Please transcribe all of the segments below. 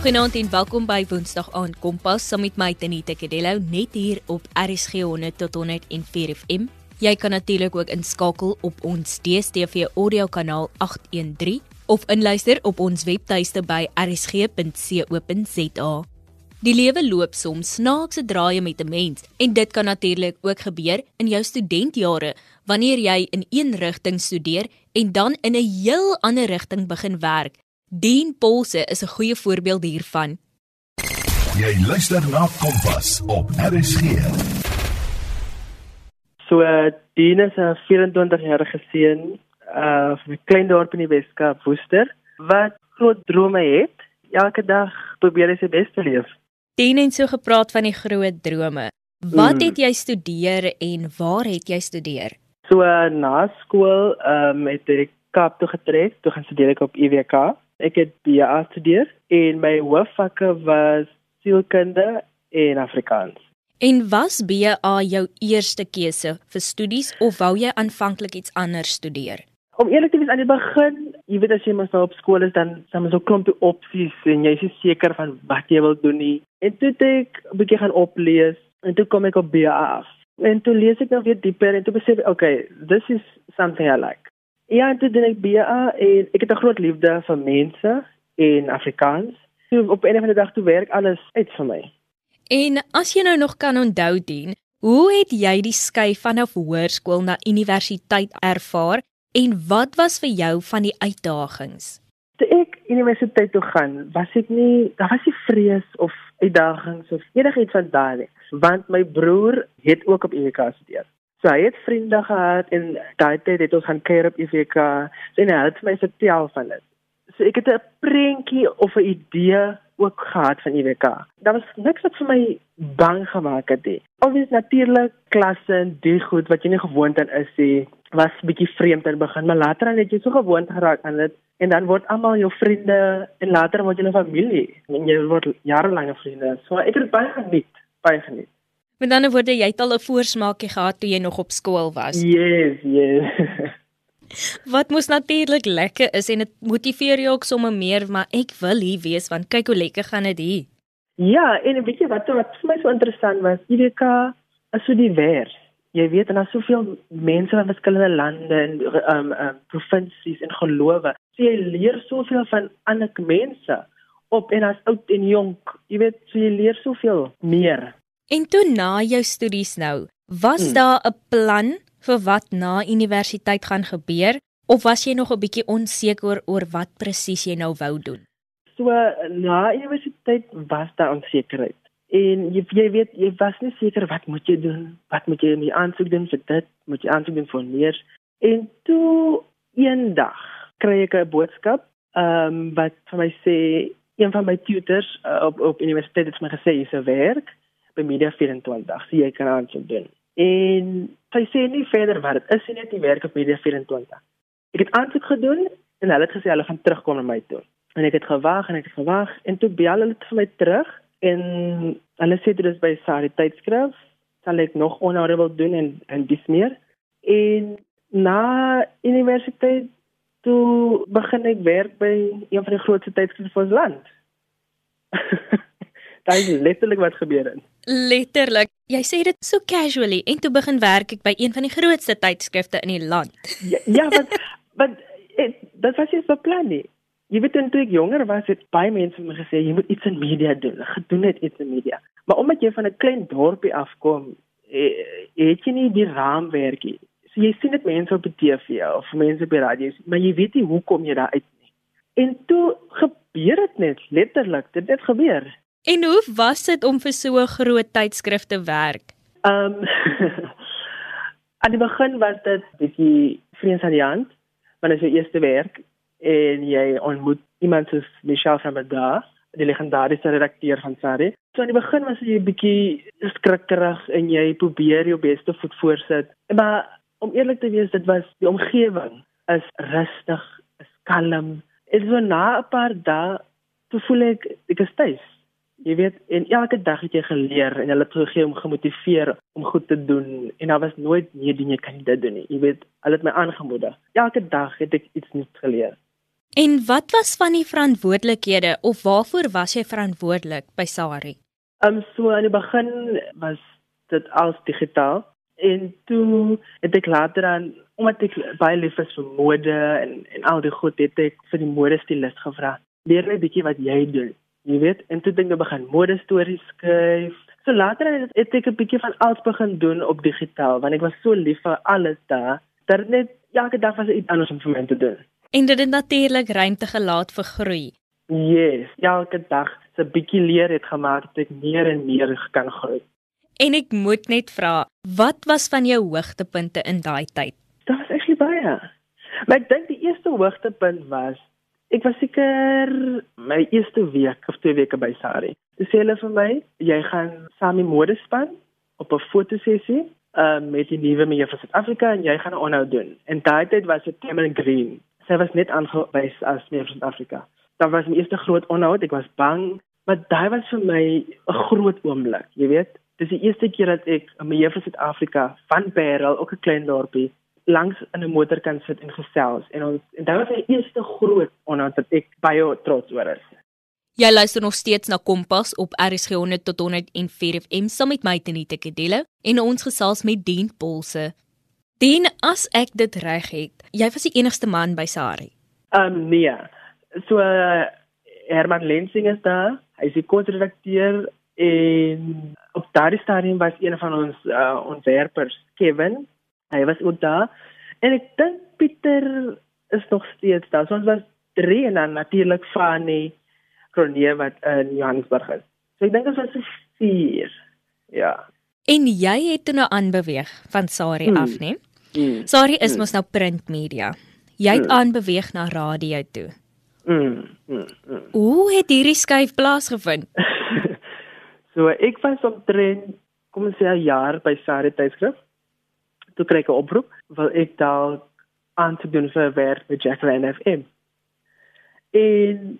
Goeienaand en welkom by Woensdag aand Kompas saam met my Tanita Kadello net hier op RSG 100 tot 104 FM. Jy kan natuurlik ook inskakel op ons DStv audio kanaal 813 of inluister op ons webtuiste by rsg.co.za. Die lewe loop soms snaakse draaie met 'n mens en dit kan natuurlik ook gebeur in jou studentjare wanneer jy in een rigting studeer en dan in 'n heel ander rigting begin werk Dean Polse is 'n goeie voorbeeld hiervan. Jy luister na Kompas op RSG. So uh, Dean is 'n 24-jarige seun uh van 'n klein dorp in die Weskaap, Woester, wat groot drome het. Elke dag probeer hy sy bes te leef. Dean het so gepraat van die groot drome. Wat mm. het jy studeer en waar het jy studeer? So uh, na skool um, het ek Kaap toe getrek, toe gaan studeer ek op IWK Ek het BA gestudeer en my hoofvakke was sielkunde en Afrikaans. En was BA jou eerste keuse vir studies of wou jy aanvanklik iets anders studeer? Om eerlik te wees aan die begin, jy weet as jy mos nou op skool is dan dan is ook klomp opsies en jy is nie seker van wat jy wil doen nie. En toe het ek 'n bietjie gaan oplees en toe kom ek op BA af. En toe lees ek nou weer dieper en toe besef ek, okay, this is something I like. Ja, toe doen ek BA en ek het 'n groot liefde vir mense en Afrikaans. So op 'n of ander dag toe werk alles uit vir my. En as jy nou nog kan onthou dien, hoe het jy die skuif vanaf hoërskool na universiteit ervaar en wat was vir jou van die uitdagings? Toe ek universiteit toe gaan, was ek nie, daar was nie vrees of uitdagings of enigiets van daai nie, want my broer het ook op UWK gestudeer. So hy het vriende gehad en daai tyd het ons gaan kuier op IVK. Sy het net my vertel van dit. So ek het 'n prentjie of 'n idee ook gehad van IVK. Daar was niks wat vir my bang gemaak het nie. Obvious natuurlik klasse en die goed wat jy nie gewoond aan is nie, was bietjie vreemd in begin, maar later dan het jy so gewoond geraak aan dit en dan word almal jou vriende en later word jy 'n familie en jy word jarelange vriende. So ek het baie geniet, baie geniet. Met ander woorde, jy het al 'n voorsmaakie gehad toe jy nog op skool was. Yes, yes. Wat mos natuurlik lekker is en dit motiveer jou ook sommer meer, maar ek wil hier wees want kyk hoe lekker gaan dit hier. Ja, en weet jy wat wat vir my so interessant was, IWK is so divers. Jy weet en daar's soveel mense van verskillende lande en ehm um, um, provinsies en gelowe. So jy leer soveel van ander mense op en as oud en jonk. Jy weet, so jy leer soveel meer. En toe na jou studies nou, was hmm. daar 'n plan vir wat na universiteit gaan gebeur of was jy nog 'n bietjie onseker oor wat presies jy nou wou doen? So na universiteit was daar onsekerheid. En jy jy weet jy was nie seker wat moet jy doen? Wat moet jy in die aansoek doen vir dit? Moet jy aansoek doen vir meer? En toe eendag kry ek 'n boodskap ehm um, wat vir my sê een van my tutors uh, op op universiteit het my gesê jy's 'n werk by Media 24. So jy kan aansoek doen. En sy sê nie verder wat dit is nie die werk op Media 24. Ek het aansoek gedoen en hulle het gesê hulle gaan terugkom na my toe. En ek het gewag en ek het gewag en toe bel hulle vir my terug en hulle sê dit is by Sari tydskrif sal ek nog onderhoude wil doen en en dis meer. En na universiteit toe begin ek werk by een van die grootste tydskrifte van ons land. Dit is letterlik wat gebeur het. Letterlik. Jy sê dit so casually en toe begin werk ek by een van die grootste tydskrifte in die land. Ja, ja want want dit was nie beplan nie. Jy weet toe ek jonger was, het baie mense my gesê jy moet iets in media doen. Gedoen het iets in media. Maar omdat jy van 'n klein dorpie afkom, eh, het jy nie die raamwerk nie. So jy sien dit mense op die TV of mense op die radio, maar jy weet nie hoe kom jy daar uit nie. En toe gebeur dit net letterlik, dit het gebeur. En hoe was dit om vir so 'n groot tydskrif te werk? Ehm um, aan die begin was dit bietjie vrees aan die hand, want dit is jou eerste werk en jy ontmoet iemand soos Michelle van Daar, die legendariese redakteur van Sari. So aan die begin was jy bietjie skrikkerig en jy probeer jou beste voet voorsit. Maar om eerlik te wees, dit was die omgewing is rustig, is kalm. En so na 'n paar dae, toe voel ek ek is tuis. Jy weet, en elke dag het jy geleer en hulle het gegee om gemotiveer om goed te doen en daar was nooit nee, jy kan nie dit doen nie. Jy weet, hulle het my aangemoedig. Elke dag het ek iets nuuts geleer. En wat was van die verantwoordelikhede of waarvoor was jy verantwoordelik by Sari? Um so aan die begin was dit als digitaal en toe het ek later aan omdat ek baie lief is vir mode en en al die goed het ek vir die modestilis gevra. Leer net bietjie wat jy doen. Jy weet, en toe dink ek begin modestories skryf. So later het, het ek 'n bietjie van alles begin doen op digitaal want ek was so lief vir alles daar. Dat net elke dag was iets anders om vir my te doen. En dit het natuurlik ruimte gelaat vir groei. Yes, elke dag se bietjie leer het gemaak dat ek meer en meer kan groei. En ek moet net vra, wat was van jou hoogtepunte in daai tyd? Daar was actually baie. Maar ek dink die eerste hoogtepunt was ek was seker my eerste week of twee weke by Sari. Dis hulle vir my, jy gaan saam met modespan op 'n fotosessie uh, met die nuwe meneer van Suid-Afrika en jy gaan 'n onhou doen. En daai tyd was dit Cameron Green. Sy was net aangewys as meneer van Suid-Afrika. Dit was my eerste groot onhou. Ek was bang, maar daai was vir my 'n groot oomblik, jy weet. Dis die eerste keer dat ek 'n meneer van Suid-Afrika van Parel, ook 'n klein dorpie, langs in 'n motor kan sit en gesels. En ons en dit was my eerste groot onhou wat ek baie trots oor is. Jy luister nog steeds na Kompas op RSG 100 tot 104 FM saam met my Tenita Kedelle en ons gesels met Dien Polse. Dien, as ek dit reg het, jy was die enigste man by Sari. Ehm um, nee. So uh, Herman Lensing is daar. Hy is die konsredakteur en op daardie stadium was een van ons uh, ontwerpers, Kevin. Hy was ook daar. En ek dink Pieter is nog steeds daar. So ons was drie en dan natuurlik Fanny Kronie wat in Johannesburg is. So ek dink dit was vier. Ja. En jy het toe nou aanbeweeg van Sari hmm. af, né? Hmm. Sari is hmm. mos nou print media. Jy het hmm. aanbeweeg na radio toe. Mm, mm, mm. Hoe het hierdie skuif plaasgevind? so ek was op trend kom ons sê 'n jaar by Sari tydskrif. Toe kry ek 'n oproep wil ek daar aan te doen vir werk by Jacqueline FM. En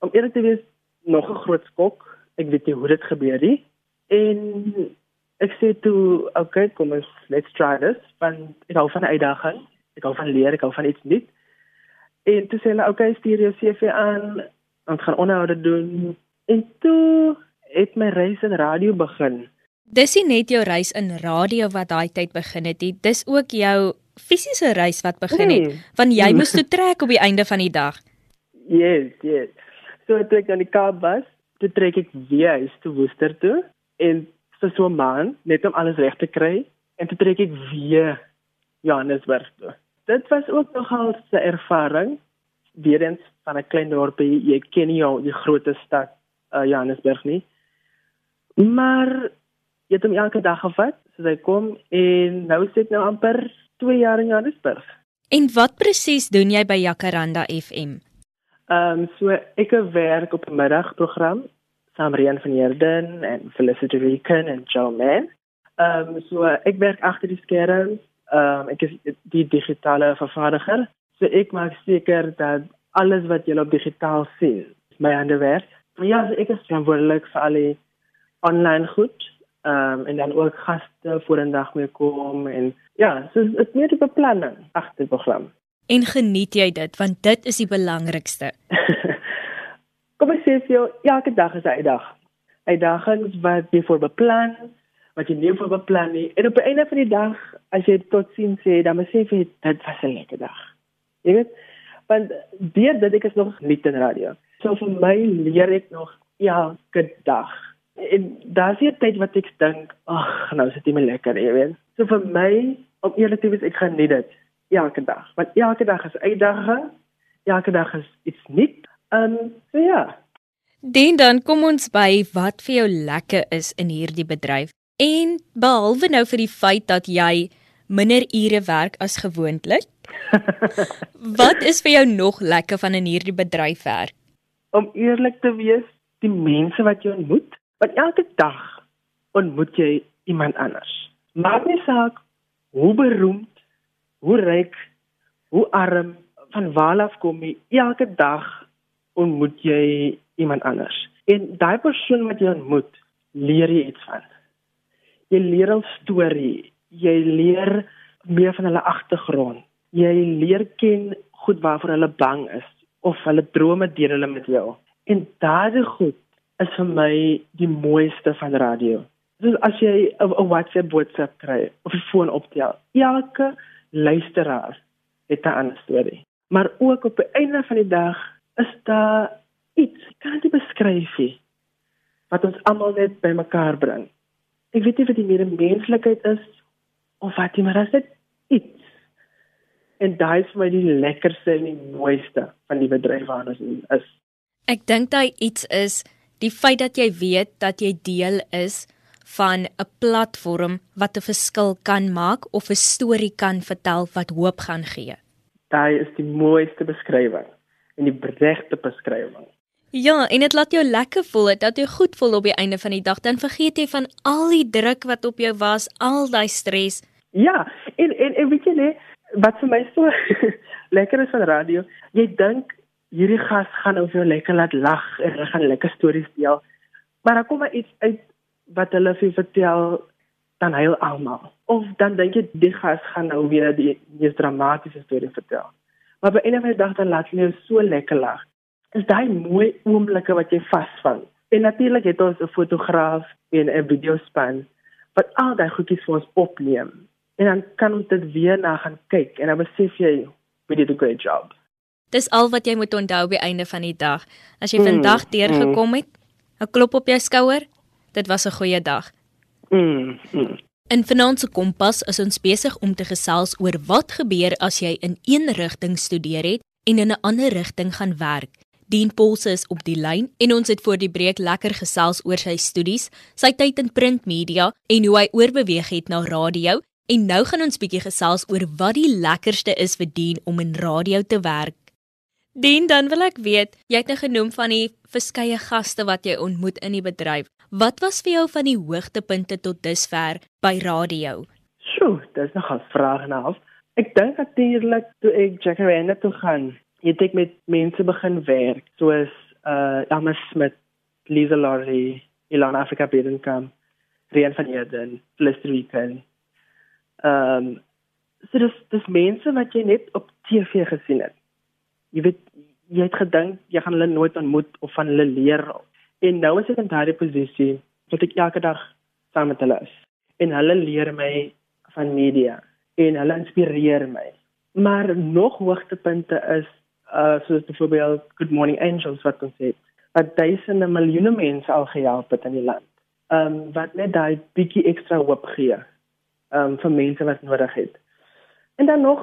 om eerlik te wees nog 'n groot skok. Ek weet nie hoe dit gebeur nie. En ek sê toe, okay, kom ons let's try this. Want ek hou van uitdaging. Ek hou van leer, ek hou van iets nuuts. En toe sê hulle, okay, stuur jou CV aan. Ons gaan onderhoude doen. En toe het my reis in radio begin. Dis nie net jou reis in radio wat daai tyd begin het nie. Dis ook jou fisiese reis wat begin het. Hmm. Want jy moes toe trek op die einde van die dag. Yes, yes. So toe ek aan die Kaap was, toe trek ek weer huis toe Woester toe en vir so 'n maand net om alles reg te kry en toe trek ek weer Johannesburg toe. Dit was ook nogal 'n ervaring weer eens van 'n klein dorpie. Jy ken nie jou die groot stad uh, Johannesburg nie. Maar jy het hom elke dag gevat, so hy kom en nou sit nou amper 2 jaar in Johannesburg. En wat presies doen jy by Jacaranda FM? Ehm um, so ek werk op 'n middagprogram saam met Rian van Heerden en Felicity Reken en Joe Man. Ehm um, so ek werk agter die skerms. Ehm um, ek is die digitale vervaardiger. So ek maak seker dat alles wat jy op digitaal sien, my hande werk. Maar ja, so ek is verantwoordelik vir al die online goed. Ehm um, en dan ook gaste voor 'n dag mee kom en ja, so dit is meer 'n beplanning agter die program. En geniet jy dit want dit is die belangrikste. Kom ek sê vir jou, elke dag is 'n uitdag. Uitdagings wat jy voor beplan, wat jy nie voor beplan nie. En op die einde van die dag, as jy tot sien sê, dan moet jy dit was 'n lekker dag. Jy weet, want deur dit ek is nog nie in radio. So vir my leer ek nog elke dag. En daar's hier tyd wat ek dink, ag, nou is dit nie meer lekker, jy weet. So vir my, om eerlik te wees, ek geniet dit elke dag. Want elke dag is uitdaging. Elke dag is iets nuut. Ehm um, so ja. Dan dan kom ons by wat vir jou lekker is in hierdie bedryf. En behalwe nou vir die feit dat jy minder ure werk as gewoonlik. wat is vir jou nog lekker van in hierdie bedryf werk? Om eerlik te wees, die mense wat jy ontmoet. Want elke dag ontmoet jy iemand anders. Maak nie saak hoe beroemd hoe ryk, hoe arm, van waar af kom jy, elke dag ontmoet jy iemand anders. En daai persoon wat jy ontmoet, leer jy iets van. Jy leer 'n storie, jy leer meer van hulle agtergrond. Jy leer ken goed waarvoor hulle bang is of hulle drome deel hulle met jou. En daardie goed is vir my die mooiste van radio. Dus as jy 'n WhatsApp boodskap kry of 'n foon optel, elke luisteraar het 'n ander storie. Maar ook op die einde van die dag is daar iets, ek kan dit beskryf nie, wat ons almal net bymekaar bring. Ek weet nie of dit meer menslikheid is of wat nie, maar dit is iets. En daai is vir my die lekkerste en die mooiste van die bedryf waarna ons is. Ek dink daai iets is die feit dat jy weet dat jy deel is van 'n platform wat 'n verskil kan maak of 'n storie kan vertel wat hoop gaan gee. Daai is die mooiste beskrywing en die regte beskrywing. Ja, en dit laat jou lekker voel, dat jy goed voel op die einde van die dag. Dan vergeet jy van al die druk wat op jou was, al daai stres. Ja, en en, en weet jy nee, wat vir my so lekker is van radio, jy dink hierdie gas gaan vir jou lekker laat lag en hulle gaan lekker stories deel. Maar dan kom maar iets uit wat hulle vir vertel dan heel almal. Of dan dink jy die gas gaan nou weer die mees dramatiese storie vertel. Maar by ander dag dan laat hulle jou so lekker lag. Is daai mooi oomblikke wat jy vasvang. En natuurlik het ons 'n fotograaf en 'n videospan wat al daai goedjies vir ons opneem. En dan kan ons dit weer na gaan kyk en dan besef jy we did a great job. Dis al wat jy moet onthou by einde van die dag. As jy mm, vandag deurgekom het, 'n klop op jou skouer, dit was 'n goeie dag. Mm. mm. In Finansie Kompas is ons besig om te gesels oor wat gebeur as jy in een rigting studeer het en in 'n ander rigting gaan werk. Dien Polse is op die lyn en ons het voor die breek lekker gesels oor sy studies, sy tyd in printmedia en hoe hy oorbeweeg het na radio. En nou gaan ons bietjie gesels oor wat die lekkerste is vir Dien om in radio te werk. Dien, dan wil ek weet, jy het nou genoem van die verskeie gaste wat jy ontmoet in die bedryf. Wat was vir jou van die hoogtepunte tot dusver by radio? Sjoe, dis nog 'n vraag nou. Ek dink natuurlik toe ek Jacaranda toe gaan, het ek met mense begin werk, soos uh Emma Smith, Lisa Laurie, Ilana Afrika Bedenkam, Rian van Eden, Felicity Weekend. Ehm um, so dis dis mense wat jy net op TV gesien het jy weet jy het gedink jy gaan hulle nooit ontmoet of van hulle leer. En nou is ek in daardie posisie dat ek elke dag saam met hulle is. En hulle leer my van media en hulle inspireer my. Maar nog hoogtepunte is uh soos byvoorbeeld good morning angels wat ons het wat duisende miljoene mense al gehelp het in die land. Um wat net daai bietjie ekstra hoop gee um vir mense wat nodig het. En dan nog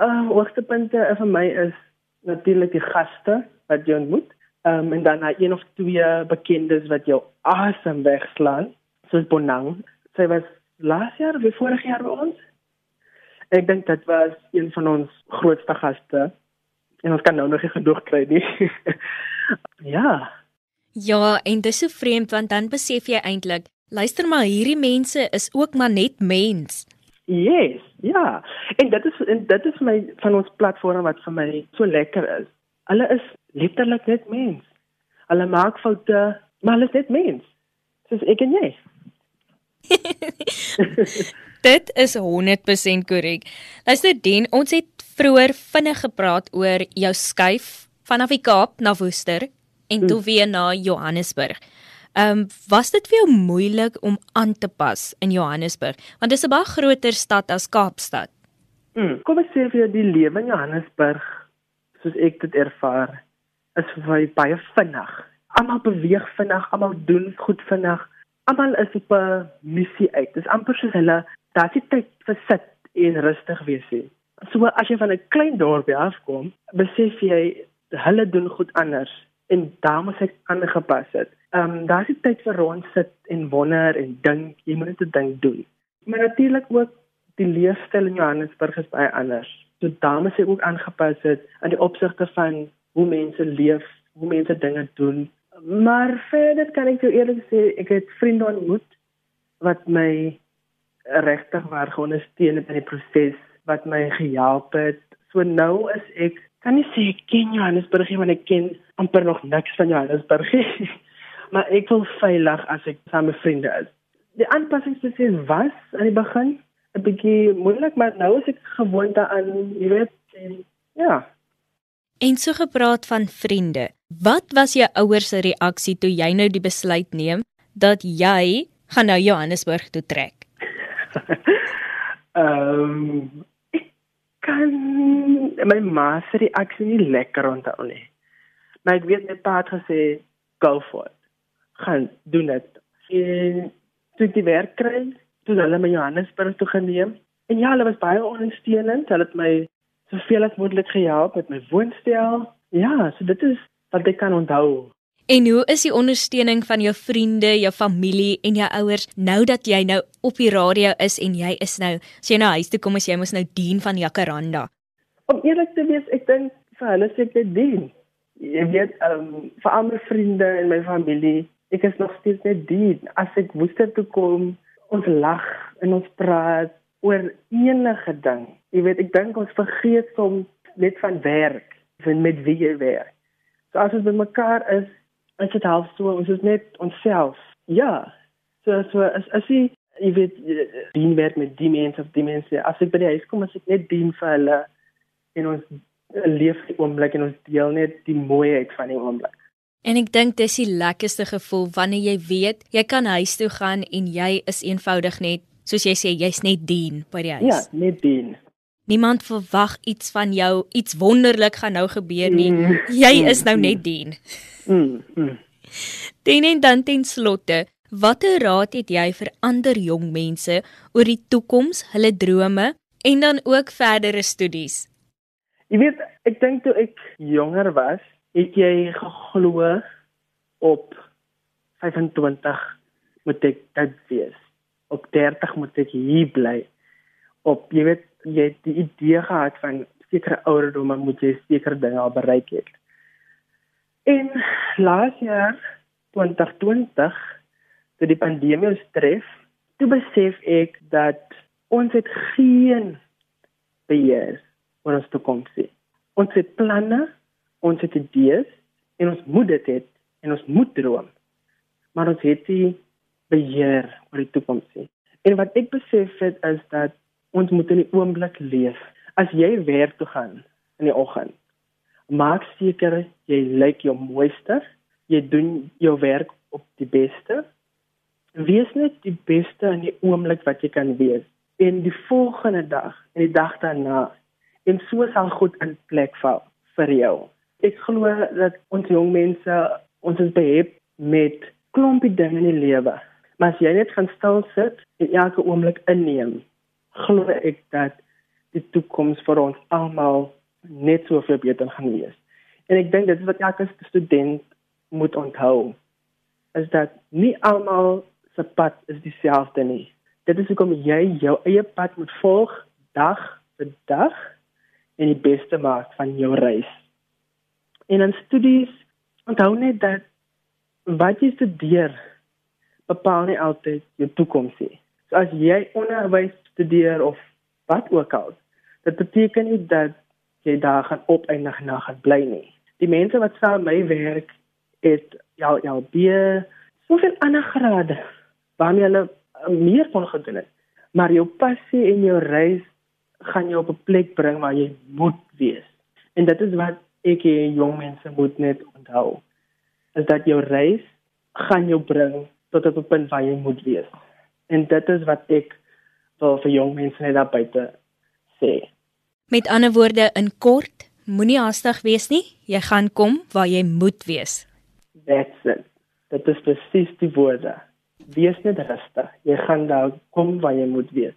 uh hoogtepunte vir my is natuurlik die gaste wat jy ontmoet. Um, en dan hy een of twee bekendes wat jou asem wegslaan, soos Bonang. Sy was laas jaar of vorig jaar by ons. Ek dink dit was een van ons grootste gaste. En ons kan nou nog nie genoeg kry nie. ja. Ja, en dis so vreemd want dan besef jy eintlik, luister maar, hierdie mense is ook maar net mens. Yes, ja. En dit is en dit is my van ons platform wat vir my so lekker is. Hulle is letterlik net mens. Hulle maak foute, maar hulle is net mens. Soos ek en jy. dit is 100% korrek. Luister Den, ons het vroeër vinnig gepraat oor jou skuif vanaf die Kaap na Woester en toe hmm. weer na Johannesburg. Ehm um, was dit vir jou moeilik om aan te pas in Johannesburg want dit is 'n baie groter stad as Kaapstad. Mm, kom ek sê vir jou die lewe in Johannesburg soos ek dit ervaar is baie baie vinnig. Almal beweeg vinnig, almal doen goed vinnig. Almal is op 'n missie uit. Dis amper soos hulle daar sit tyd vir sit en rustig wees nie. So as jy van 'n klein dorpie afkom, besef jy hulle doen goed anders en daar moet ek aangepas het. Ehm um, daar is tyd vir rond sit en wonder en dink, jy moet dit dink doen. Maar natuurlik ook die leefstyl in Johannesburg is baie anders. So daar moet ek ook aangepas het aan die opsigte van hoe mense leef, hoe mense dinge doen. Maar verder kan ek jou eerlik sê, ek het vriende ontmoet wat my regtig waar ondersteun het in die proses, wat my gehelp het. So nou is ek kan nie sê ek ken Johannesburg nie, want ek ken amper nog niks van Johannesburg nie. maar ek voel veilig as ek saam met vriende is. Die aanpassingsproses was aan die begin 'n bietjie moeilik, maar nou is ek gewoond daaraan, jy weet, en ja. En so gepraat van vriende. Wat was jou ouers se reaksie toe jy nou die besluit neem dat jy gaan nou Johannesburg toe trek? Ehm um, ek kan my ma se reaksie nie lekker onthou nie. Maar ek weet net pa het gesê go for it. Gaan doen dit. En toe ek die werk kry, toe hulle my Johannesburg toe geneem. En ja, hulle was baie ondersteunend. Hulle het my soveel as moontlik gehelp met my woonstel. Ja, so dit is wat ek kan onthou. En hoe is die ondersteuning van jou vriende, jou familie en jou ouers nou dat jy nou op die radio is en jy is nou, as jy nou huis toe kom as jy mos nou dien van Jacaranda. Om eerlik te wees, ek dink vir hulle sê ek dit dien. Jy weet, um, vir al my vriende en my familie, ek is nog steeds net dien. As ek woester toe kom, ons lag en ons praat oor enige ding. Jy weet, ek dink ons vergeet soms net van werk, van met wie jy werk. So as ons bymekaar is, is dit half so ons is net onsself. Ja. So so as as jy jy weet dien werk met die mense of die mense as ek by die huis kom as ek net dien vir hulle en ons leef die oomblik en ons deel net die mooiheid van die oomblik. En ek dink dis die lekkerste gevoel wanneer jy weet jy kan huis toe gaan en jy is eenvoudig net soos jy sê jy's net dien by die huis. Ja, net dien. Niemand verwag iets van jou, iets wonderlik gaan nou gebeur nie. Mm, jy is nou net dien. Mm. mm. Dien en dan ten slotte, watter raad het jy vir ander jong mense oor die toekoms, hulle drome en dan ook verdere studies? Jy weet, ek dink toe ek jonger was, het jy geglo op 25 moet ek dit wees. Op 30 moet ek hier bly. Op jy weet jy het die idee gehad van sekere ouderdomme moet jy sekere dinge al bereik het. En laas jaar 2020 toe die pandemie ons tref, toe besef ek dat ons het geen beheer oor ons toekoms nie. Ons het planne, ons het idees en ons moet dit hê en ons moet droom. Maar ons het nie beheer oor die toekoms nie. En wat ek besef het is dat ons moet in die oomblik leef. As jy werk toe gaan in die oggend, maak seker jy lyk jou mooiste, jy doen jou werk op die beste. Wees net die beste in die oomblik wat jy kan wees. En die volgende dag en die dag daarna, en so sal goed in plek val vir jou. Ek glo dat ons jong mense ons is behep met klompie dinge in die lewe. Maar as jy net gaan stil sit en elke oomblik inneem, glo ek dat die toekoms vir ons almal net so veel beter gaan wees. En ek dink dit is wat elke student moet onthou is dat nie almal se pad is dieselfde nie. Dit is hoekom jy jou eie pad moet volg dag vir dag en die beste maak van jou reis. En in studies onthou net dat wat jy studeer bepaal nie altyd jou toekoms nie. So as jy onderwys studeer of wat ook al, dit beteken nie dat jy daar gaan opeindig na gaan bly nie. Die mense wat saam my werk het jou jou baie soveel ander grade waarmee hulle meer kon gedoen het. Maar jou passie en jou reis gaan jou op 'n plek bring waar jy moet wees. En dit is wat ek en jong mense moet net onthou. Is dat jou reis gaan jou bring tot op 'n punt waar jy moet wees. En dit is wat ek wil vir jong mense net daar buite sê. Met ander woorde in kort, moenie haastig wees nie. Jy gaan kom waar jy moet wees. That's it. Dit is presies die woorde. Wees net rustig. Jy gaan daar kom waar jy moet wees.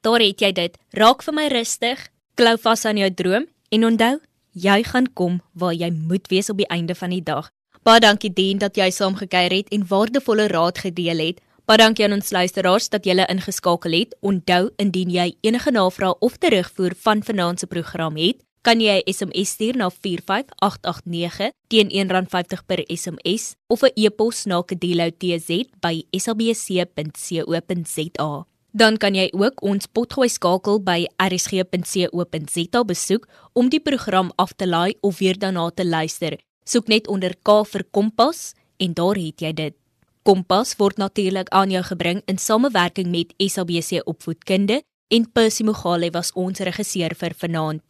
Daar het jy dit. Raak vir my rustig. Klou vas aan jou droom en onthou, jy gaan kom waar jy moet wees op die einde van die dag. Baie dankie Dien dat jy saam gekuier het en waardevolle raad gedeel het. Baie dankie aan ons luisteraars dat julle ingeskakel het. Onthou indien jy enige navrae of terugvoer van vanaand se program het, kan jy 'n SMS stuur na 45889 teen R1.50 per SMS of 'n e-pos na kedeloutz@sabc.co.za. Dan kan jy ook ons potgooi skakel by rsg.co.za besoek om die program af te laai of weer daarna te luister. Soek net onder K vir Kompas en daar het jy dit. Kompas word natuurlik aan jou gebring in samewerking met SABC Opvoedkunde en Percy Mogale was ons regisseur vir vanaand.